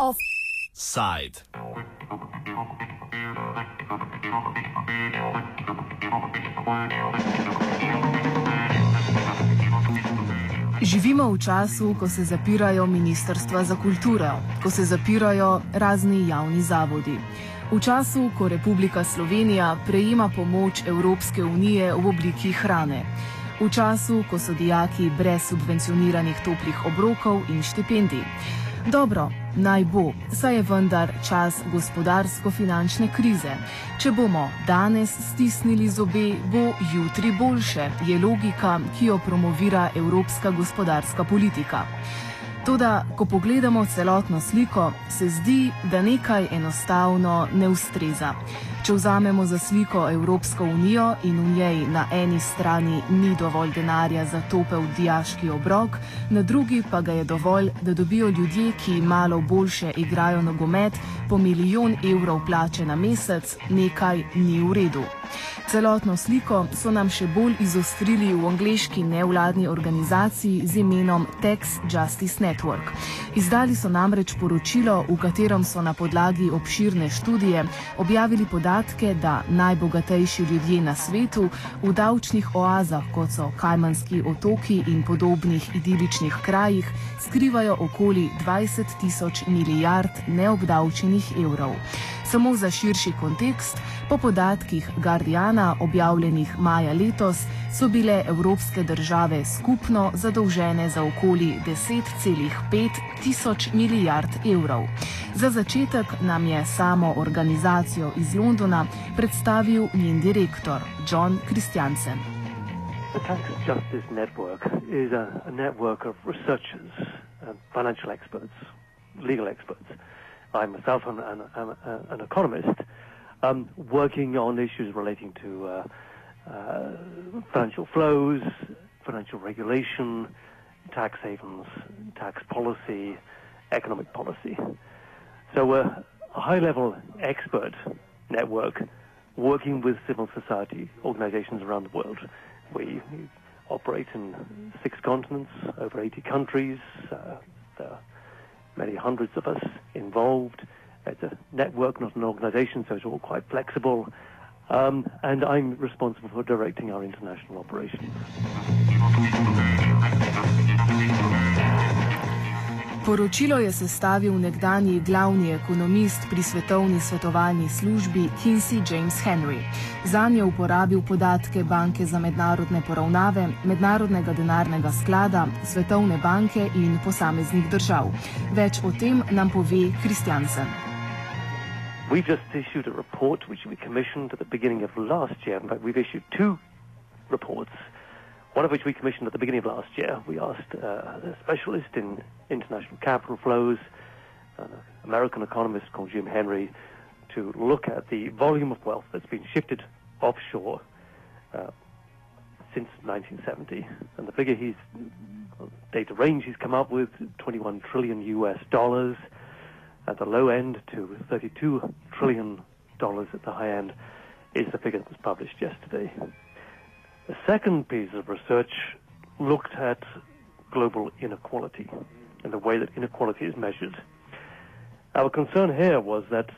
Offside. Živimo v času, ko se zapirajo ministrstva za kulturo, ko se zapirajo razni javni zavodi. V času, ko Republika Slovenija prejema pomoč Evropske unije v obliki hrane. V času, ko so dijaki brez subvencioniranih toplih obrokov in štipendij. Dobro, naj bo, saj je vendar čas gospodarsko-finančne krize. Če bomo danes stisnili zobe, bo jutri boljše, je logika, ki jo promovira evropska gospodarska politika. Toda, ko pogledamo celotno sliko, se zdi, da nekaj enostavno ne ustreza. Če vzamemo za sliko Evropsko unijo in v njej na eni strani ni dovolj denarja za topel diaški obrok, na drugi pa ga je dovolj, da dobijo ljudje, ki malo boljše igrajo nogomet, po milijon evrov plače na mesec, nekaj ni v redu. Celotno sliko so nam še bolj izostrili v angleški nevladni organizaciji z imenom Tax Justice Network. Izdali so namreč poročilo, v katerem so na podlagi obširne študije objavili podatke, da najbogatejši ljudje na svetu v davčnih oazah, kot so Kajmanski otoki in podobnih idiličnih krajih, skrivajo okoli 20 tisoč milijard neobdavčenih evrov. Samo za širši kontekst, po podatkih Guardiana, objavljenih maja letos, so bile evropske države skupno zadolžene za okoli 10,5 tisoč milijard evrov. Za začetek nam je samo organizacijo iz Londona predstavil njen direktor John Christiansen. The Tax Justice Network is a, a network of researchers, uh, financial experts, legal experts. I myself am an, am an economist um, working on issues relating to uh, uh, financial flows, financial regulation, tax havens, tax policy, economic policy. So we're a high level expert network working with civil society organizations around the world. We, operate in six continents, over 80 countries. Uh, many hundreds of us involved. It's a network, not an organization, so it's all quite flexible. Um, and I'm responsible for directing our international operations. Poročilo je sestavil nekdani glavni ekonomist pri svetovni svetovalni službi Kinsey James Henry. Za njo uporabil podatke Banke za mednarodne poravnave, Mednarodnega denarnega sklada, Svetovne banke in posameznih držav. Več o tem nam pove Kristjansen. We've just issued a report which we commissioned at the beginning of last year. In fact, we've issued two reports, one of which we commissioned at the beginning of last year. We asked uh, a specialist in international capital flows, an American economist called Jim Henry, to look at the volume of wealth that's been shifted offshore uh, since 1970. And the figure he's, data range he's come up with, 21 trillion US dollars at the low end to 32 trillion dollars at the high end is the figure that was published yesterday. The second piece of research looked at global inequality and the way that inequality is measured. Our concern here was that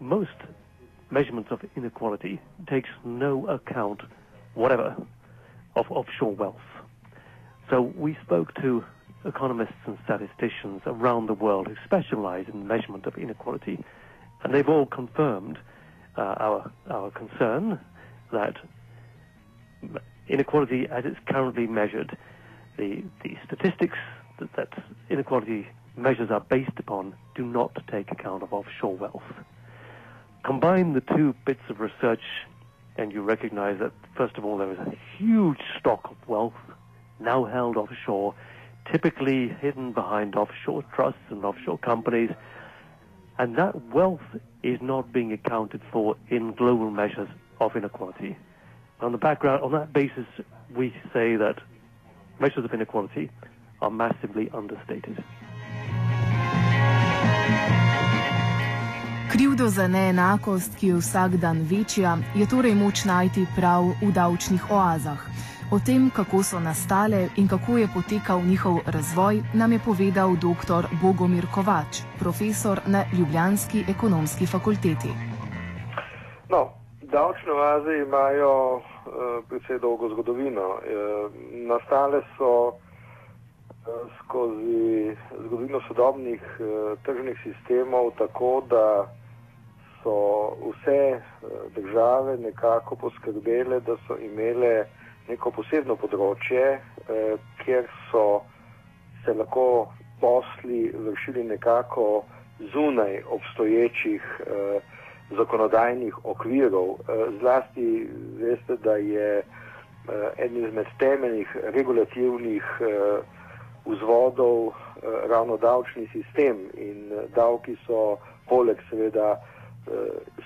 most measurements of inequality takes no account whatever of offshore wealth. So we spoke to economists and statisticians around the world who specialize in measurement of inequality, and they've all confirmed uh, our our concern that inequality, as it's currently measured, the the statistics that, that inequality measures are based upon do not take account of offshore wealth. Combine the two bits of research, and you recognize that first of all there is a huge stock of wealth now held offshore typically hidden behind offshore trusts and offshore companies. And that wealth is not being accounted for in global measures of inequality. On the background, on that basis, we say that measures of inequality are massively understated. Krivdo za neenakost, ki je vsak dan večja, je torej moč najti prav v davčnih oazah. O tem, kako so nastale in kako je potekal njihov razvoj, nam je povedal dr. Bogomir Kovač, profesor na Ljubljanski ekonomski fakulteti. No, davčne oaze imajo uh, precej dolgo zgodovino. Uh, nastale so uh, skozi zgodovino sodobnih uh, tržnih sistemov tako, da so vse uh, države nekako poskrbele, da so imele neko posebno področje, uh, kjer so se lahko posli vršili nekako zunaj obstoječih uh, zakonodajnih okvirov. Eh, zlasti veste, da je eh, en izmed temeljnih regulativnih eh, vzvodov ravno davčni sistem in davki so poleg seveda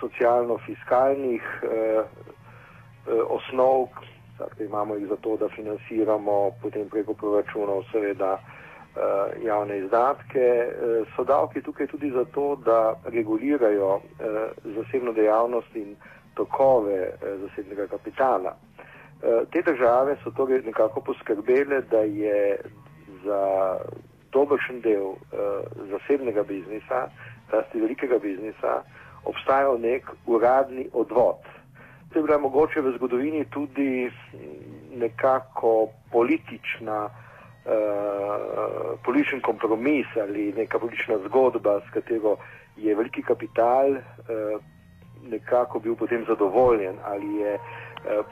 socialno-fiskalnih osnov, imamo jih zato, da financiramo potem preko proračunov seveda javne izdatke, uh, so davki tukaj tudi zato, da regulirajo uh, zasebno dejavnost in tokove zasebnega kapitala. Te države so torej nekako poskrbele, da je za dobršen del zasebnega biznisa, rasti velikega biznisa, obstajal nek uradni odvod. To je bila mogoče v zgodovini tudi nekako politična uh, političen kompromis ali neka politična zgodba, s katero je veliki kapital uh, nekako bil potem zadovoljen ali je uh,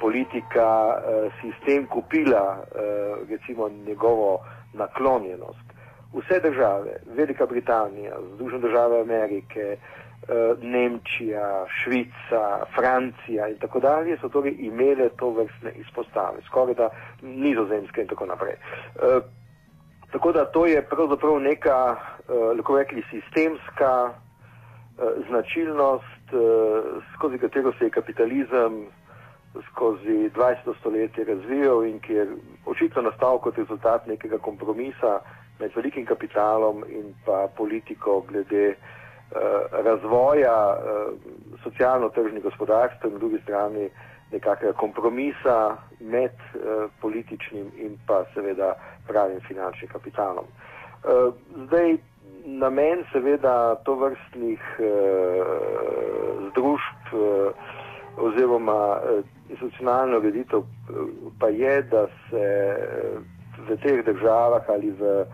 politika uh, sistem kupila uh, recimo njegovo naklonjenost. Vse države, Velika Britanija, Združene države Amerike, uh, Nemčija, Švica, Francija in tako dalje so torej imele to vrstne izpostave, skoraj da nizozemske in tako naprej. E, tako da to je pravzaprav neka, e, lahko rekli, sistemska e, značilnost, e, skozi katero se je kapitalizem skozi 20. stoletje razvijal in ki je očitno nastal kot rezultat nekega kompromisa med velikim kapitalom in pa politiko glede Eh, razvoja eh, socialno-tržnih gospodarstv in po drugi strani nekakega kompromisa med eh, političnim in pa seveda pravim finančnim kapitalom. Zdaj, namen seveda to vrstnih združb oziroma institucionalno ureditev pa je, da se v teh državah ali v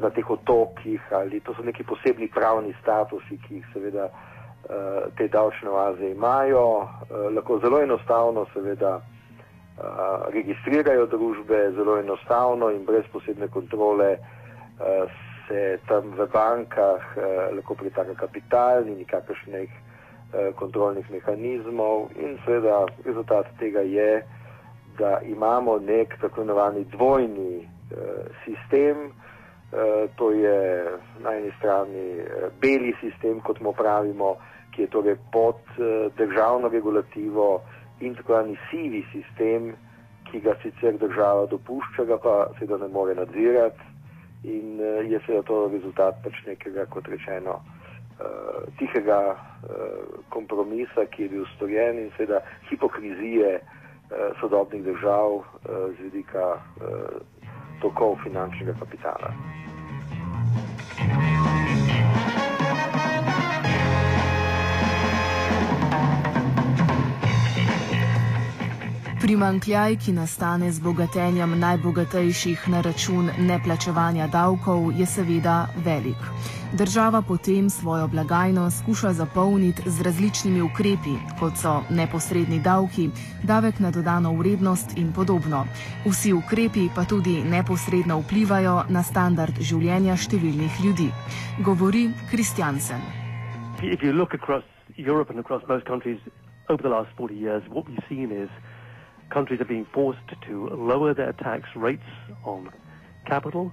na teh otokih ali to so neki posebni pravni statusi, ki jih seveda uh, te davčne oaze imajo. Uh, lahko zelo enostavno seveda registrirajo družbe, zelo enostavno in brez posebne kontrole se tam v bankah lahko pritaka kapital, ni nikakršnih kontrolnih mehanizmov in seveda rezultat tega je, da imamo nek tako imenovani dvojni sistem, Eh, to je na eni strani eh, beli sistem, kot mu pravimo, ki je torej pod eh, državno regulativo in tako imenovani sivi sistem, ki ga sicer država dopušča, ga pa seveda ne more nadzirati in je seveda to rezultat pač nekega, kot rečeno, tihega kompromisa, ki je bil storjen in seveda hipokrizije sodobnih držav z vidika tokov finančnega kapitala. Primankljaj, ki nastane z bogatenjem najbogatejših na račun neplačevanja davkov, je seveda velik. Država potem svojo blagajno skuša zapolniti z različnimi ukrepi, kot so neposredni davki, davek na dodano vrednost in podobno. Vsi ukrepi pa tudi neposredno vplivajo na standard življenja številnih ljudi, govori Kristjansen. Over the last 40 years, what we've seen is countries are being forced to lower their tax rates on capital.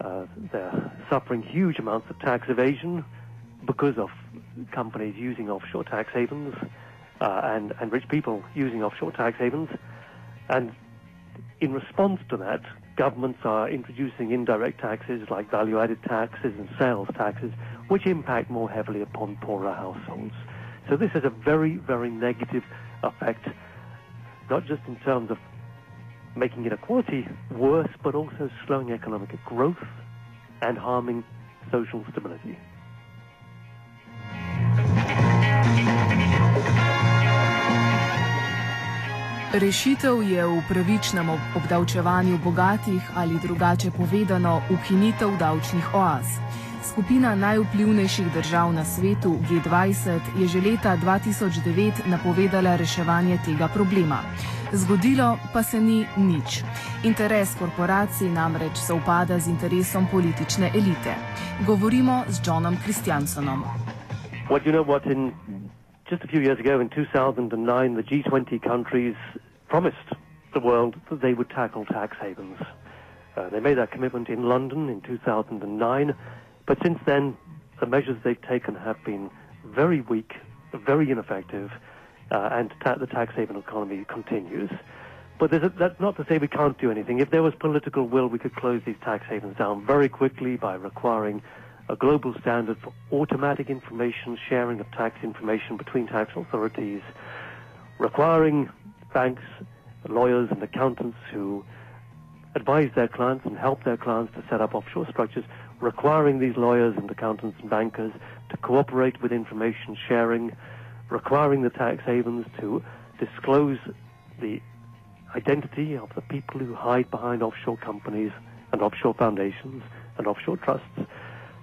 Uh, they're suffering huge amounts of tax evasion because of companies using offshore tax havens uh, and, and rich people using offshore tax havens. And in response to that, governments are introducing indirect taxes like value added taxes and sales taxes, which impact more heavily upon poorer households. So this has a very, very negative effect not just in terms of making inequality worse, but also slowing economic growth and harming social stability. Rešitev je v pravičnem obdavčevanju bogatih ali drugače povedano ukinitev davčnih oaz. Skupina najvplivnejših držav na svetu G20 je že leta 2009 napovedala reševanje tega problema. Zgodilo pa se ni nič. Interes korporacij namreč se upada z interesom politične elite. Govorimo z Johnom Kristjansonom. What you know what in just a few years ago in 2009 the G20 countries promised the world that they would tackle tax havens. Uh, they made that commitment in London in 2009, but since then the measures they've taken have been very weak, very ineffective, uh, and ta- the tax haven economy continues. But a, that's not to say we can't do anything. If there was political will, we could close these tax havens down very quickly by requiring a global standard for automatic information sharing of tax information between tax authorities, requiring banks, lawyers, and accountants who advise their clients and help their clients to set up offshore structures, requiring these lawyers and accountants and bankers to cooperate with information sharing, requiring the tax havens to disclose the identity of the people who hide behind offshore companies and offshore foundations and offshore trusts.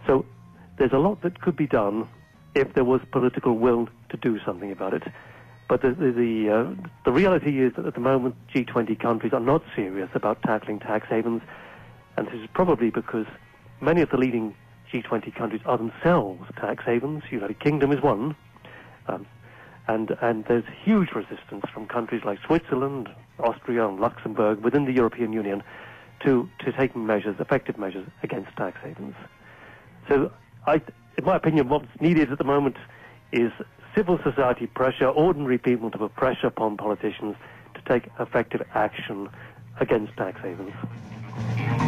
So there's a lot that could be done if there was political will to do something about it. But the the the, uh, the reality is that at the moment G20 countries are not serious about tackling tax havens, and this is probably because many of the leading G20 countries are themselves tax havens. The United Kingdom is one, um, and and there's huge resistance from countries like Switzerland, Austria, and Luxembourg within the European Union to to taking measures, effective measures against tax havens. So, I, in my opinion, what's needed at the moment is civil society pressure, ordinary people to put pressure upon politicians to take effective action against tax havens.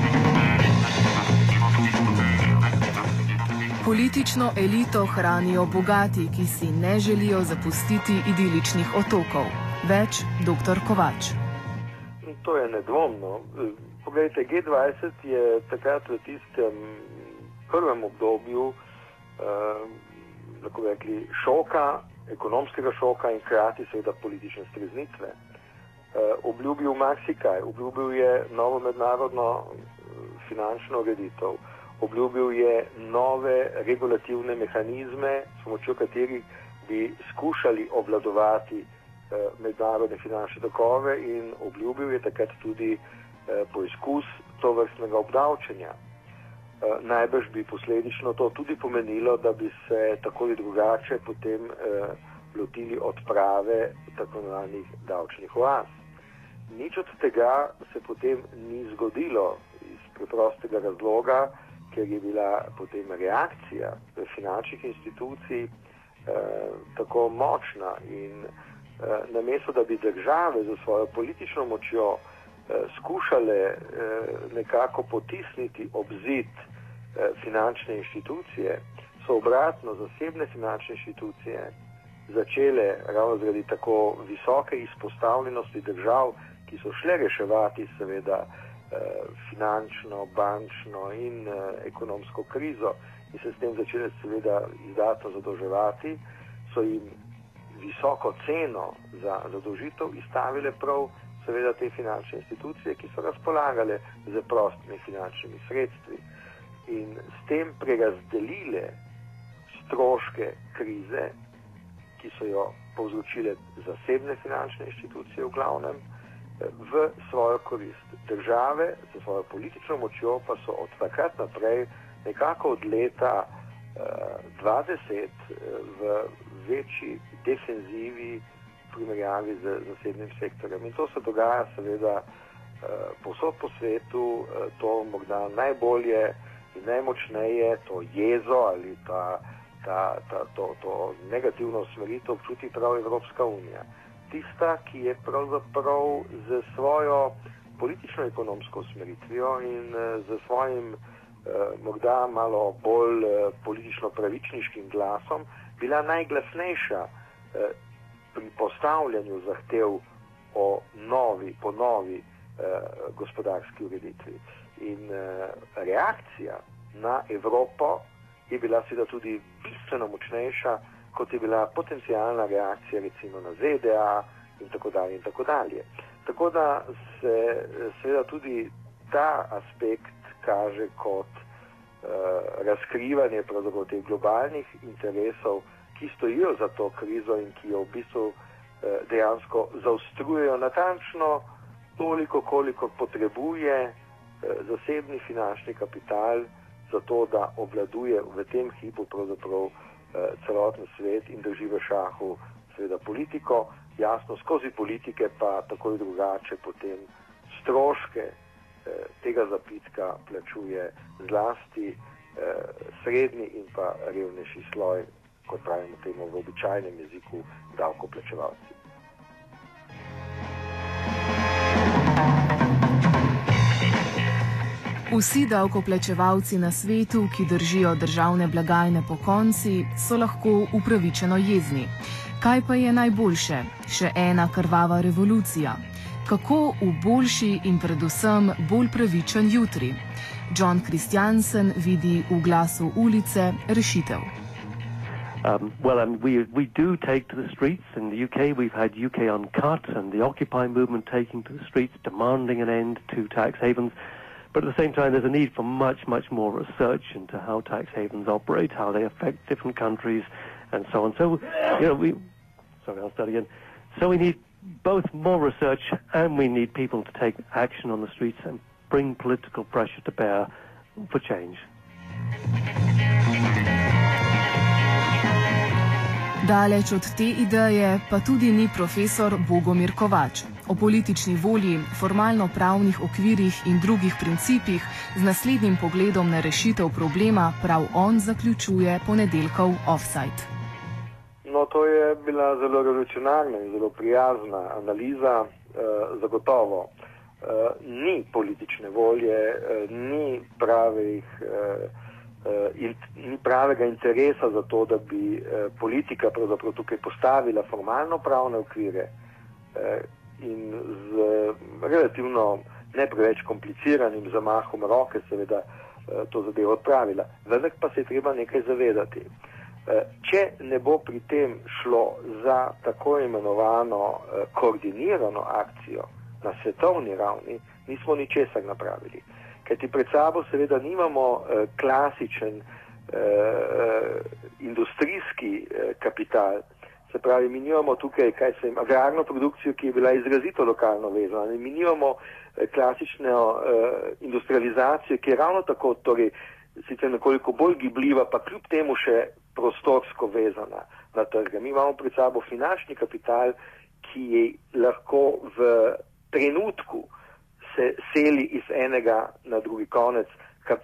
Politično elito hranijo bogati, ki si ne želijo zapustiti idiličnih otokov. Več, dr. Kovač. To je nedvomno. Poglejte, G20 je takrat v tistem prvem obdobju eh, rekli, šoka, ekonomskega šoka in hkrati seveda politične streznitve. Eh, obljubil marsikaj, obljubil je novo mednarodno eh, finančno ureditev, obljubil je nove regulativne mehanizme, s pomočjo katerih bi skušali obvladovati eh, mednarodne finančne tokove in obljubil je takrat tudi eh, poizkus to vrstnega obdavčenja. Eh, najbrž bi posledično to tudi pomenilo, da bi se tako ali drugače potem eh, lotili odprave tako imenovanih davčnih oaz. Nič od tega se potem ni zgodilo iz preprostega razloga, ker je bila potem reakcija finančnih institucij eh, tako močna in eh, namesto, da bi države za svojo politično močjo eh, skušale eh, nekako potisniti obzid eh, finančne inštitucije, so obratno zasebne finančne inštitucije začele ravno zaradi tako visoke izpostavljenosti držav, ki so šle reševati seveda eh, finančno, bančno in eh, ekonomsko krizo in se s tem začele seveda izdatno zadolževati, so jim visoko ceno za zadolžitev izstavile prav seveda te finančne institucije, ki so razpolagale z prostimi finančnimi sredstvi in s tem prerazdelile stroške krize, ki so jo povzročile zasebne finančne inštitucije v glavnem, v svojo korist. Države za svojo politično močjo pa so od takrat naprej nekako od leta uh, 20 uh, v večji defenzivi v primerjavi z zasebnim sektorjem. In to se dogaja seveda uh, posod po svetu, uh, to morda najbolje in najmočneje, to jezo ali ta, ta, ta, to, to negativno usmeritev občuti prav Evropska unija. Tista, ki je pravzaprav z svojo politično-ekonomsko usmeritvijo in z svojim eh, morda malo bolj eh, politično-pravičniškim glasom bila najglasnejša eh, pri postavljanju zahtev o novi, ponovi gospodarski ureditvi. In reakcija na Evropo je bila seveda tudi bistveno močnejša, kot je bila potencijalna reakcija recimo na ZDA in tako dalje in tako dalje. Tako da se seveda tudi ta aspekt kaže kot uh, razkrivanje pravzaprav teh globalnih interesov, ki stojijo za to krizo in ki jo v bistvu uh, dejansko zaostrujejo natančno toliko, koliko potrebuje uh, zasebni finančni kapital za to, da obvladuje v tem hipu pravzaprav uh, celoten svet in drži v šahu seveda politiko, jasno skozi politike pa tako in drugače potem stroške eh, tega zapitka plačuje zlasti eh, srednji in pa revnejši sloj, kot pravimo temu v običajnem jeziku, davkoplačevalci. Vsi davkoplačevalci na svetu, ki držijo državne blagajne po konci, so lahko upravičeno jezni. Kaj pa je najboljše? Še ena krvava revolucija. Kako v boljši in predvsem bolj pravičen jutri? John Christiansen vidi v glasu ulice rešitev. Um, well, um, we, we do take to the streets. In the UK, we've had UK Uncut and the Occupy movement taking to the streets, demanding an end to tax havens. But at the same time, there's a need for much, much more research into how tax havens operate, how they affect different countries, and so on. So, you know, we, sorry, I'll start again. So we need both more research and we need people to take action on the streets and bring political pressure to bear for change. Daleč od te ideje pa tudi ni profesor Bogomir Kovač. O politični volji, formalno-pravnih okvirih in drugih principih z naslednjim pogledom na rešitev problema prav on zaključuje ponedeljkov offside. No, to je bila zelo revolucionarna in zelo prijazna analiza. E, zagotovo e, ni politične volje, e, ni, pravih, e, in, ni pravega interesa za to, da bi e, politika tukaj postavila formalno pravne okvire e, in z relativno ne preveč kompliciranim zamahom roke, seveda, e, to zadevo odpravila. Vendar pa se je treba nekaj zavedati. Eh, če ne bo pri tem šlo za tako imenovano eh, koordinirano akcijo na svetovni ravni, nismo ničesar napravili. Ker ti pred sabo seveda nimamo eh, klasičen industrijski kapital, se pravi, mi nimamo tukaj, kaj se ima, agrarno produkcijo, ki je bila izrazito lokalno vezana, mi nimamo klasično industrializacijo, ki je ravno tako, torej, sicer nekoliko bolj gibljiva, pa kljub temu še prostorsko vezana na trge. Mi imamo pred sabo finančni kapital, ki je lahko v trenutku se seli iz enega na drugi konec.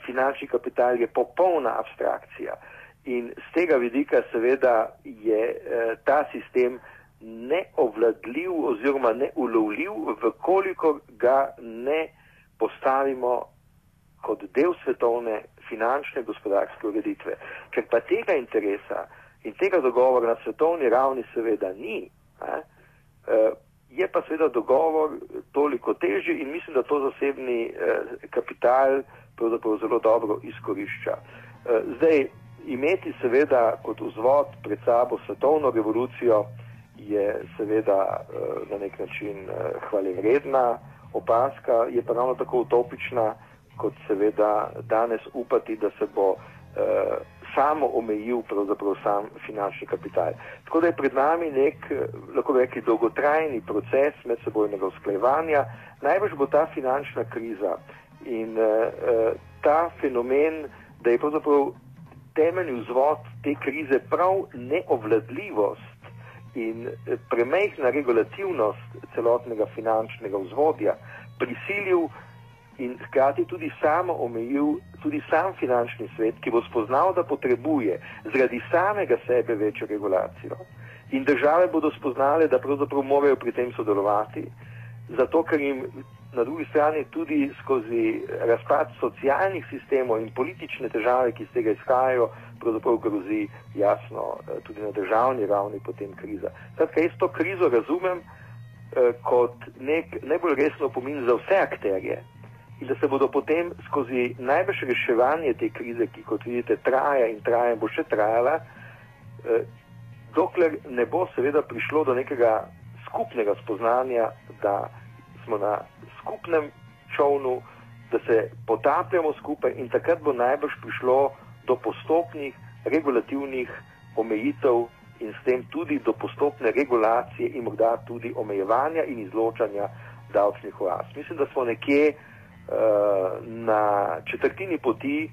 Finančni kapital je popolna abstrakcija in z tega vidika seveda je eh, ta sistem neovladljiv oziroma neulovljiv, vkoliko ga ne postavimo kot del svetovne finančne gospodarske ureditve. Ker pa tega interesa in tega dogovora na svetovni ravni seveda ni, ne, eh, je pa seveda dogovor toliko težji in mislim, da to zasebni eh, kapital pravzaprav zelo dobro izkorišča. Eh, zdaj, imeti seveda kot vzvod pred sabo svetovno revolucijo je seveda na nek način hvalevredna opaska, je pa ravno tako utopična, kot seveda danes upati, da se bo eh, samo omejil pravzaprav sam finančni kapital. Tako da je pred nami nek, eh, lahko rekli, dolgotrajni proces medsebojnega usklajevanja. Najbrž bo ta finančna kriza in eh, ta fenomen, da je pravzaprav temeljni vzvod te krize prav neovladljivost in eh, premehna regulativnost celotnega finančnega vzvodja prisilil in hkrati tudi samo omejil tudi sam finančni svet, ki bo spoznal, da potrebuje zaradi samega sebe večjo regulacijo. In države bodo spoznale, da pravzaprav morajo pri tem sodelovati, zato ker jim na drugi strani tudi skozi razpad socialnih sistemov in politične težave, ki iz tega izhajajo, pravzaprav grozi jasno tudi na državni ravni potem kriza. Skratka, jaz to krizo razumem kot nek najbolj resen opomin za vse akterje in da se bodo potem skozi največ reševanje te krize, ki kot vidite traja in traja in bo še trajala, eh, dokler ne bo seveda prišlo do nekega skupnega spoznanja, da smo na skupnem čovnu, da se potapljamo skupaj in takrat bo najbrž prišlo do postopnih regulativnih omejitev in s tem tudi do postopne regulacije in morda tudi omejevanja in izločanja davčnih oaz. Mislim, da smo nekje uh, na četrtini poti,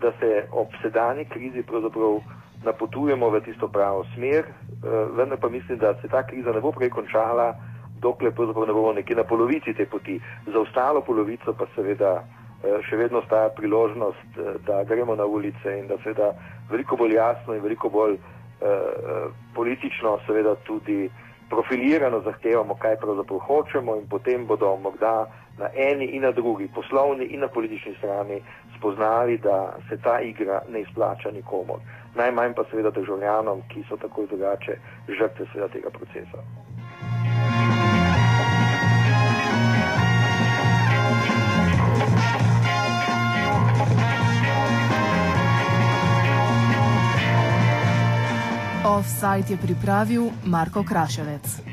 da se ob sedanji krizi pravzaprav napotujemo v tisto pravo smer, uh, vendar pa mislim, da se ta kriza ne bo prej končala, dokler pravzaprav ne bomo nekje na polovici te poti. Za ostalo polovico pa seveda uh, še vedno staja priložnost, uh, da gremo na ulice in da seveda veliko bolj jasno in veliko bolj uh, politično seveda tudi profilirano zahtevamo, kaj pravzaprav hočemo in potem bodo morda na eni in na drugi, poslovni in na politični strani, spoznali, da se ta igra ne izplača nikomor. Najmanj pa seveda državljanom, ki so tako drugače žrtve seveda tega procesa. Offside je pripravil Marko Kraševec.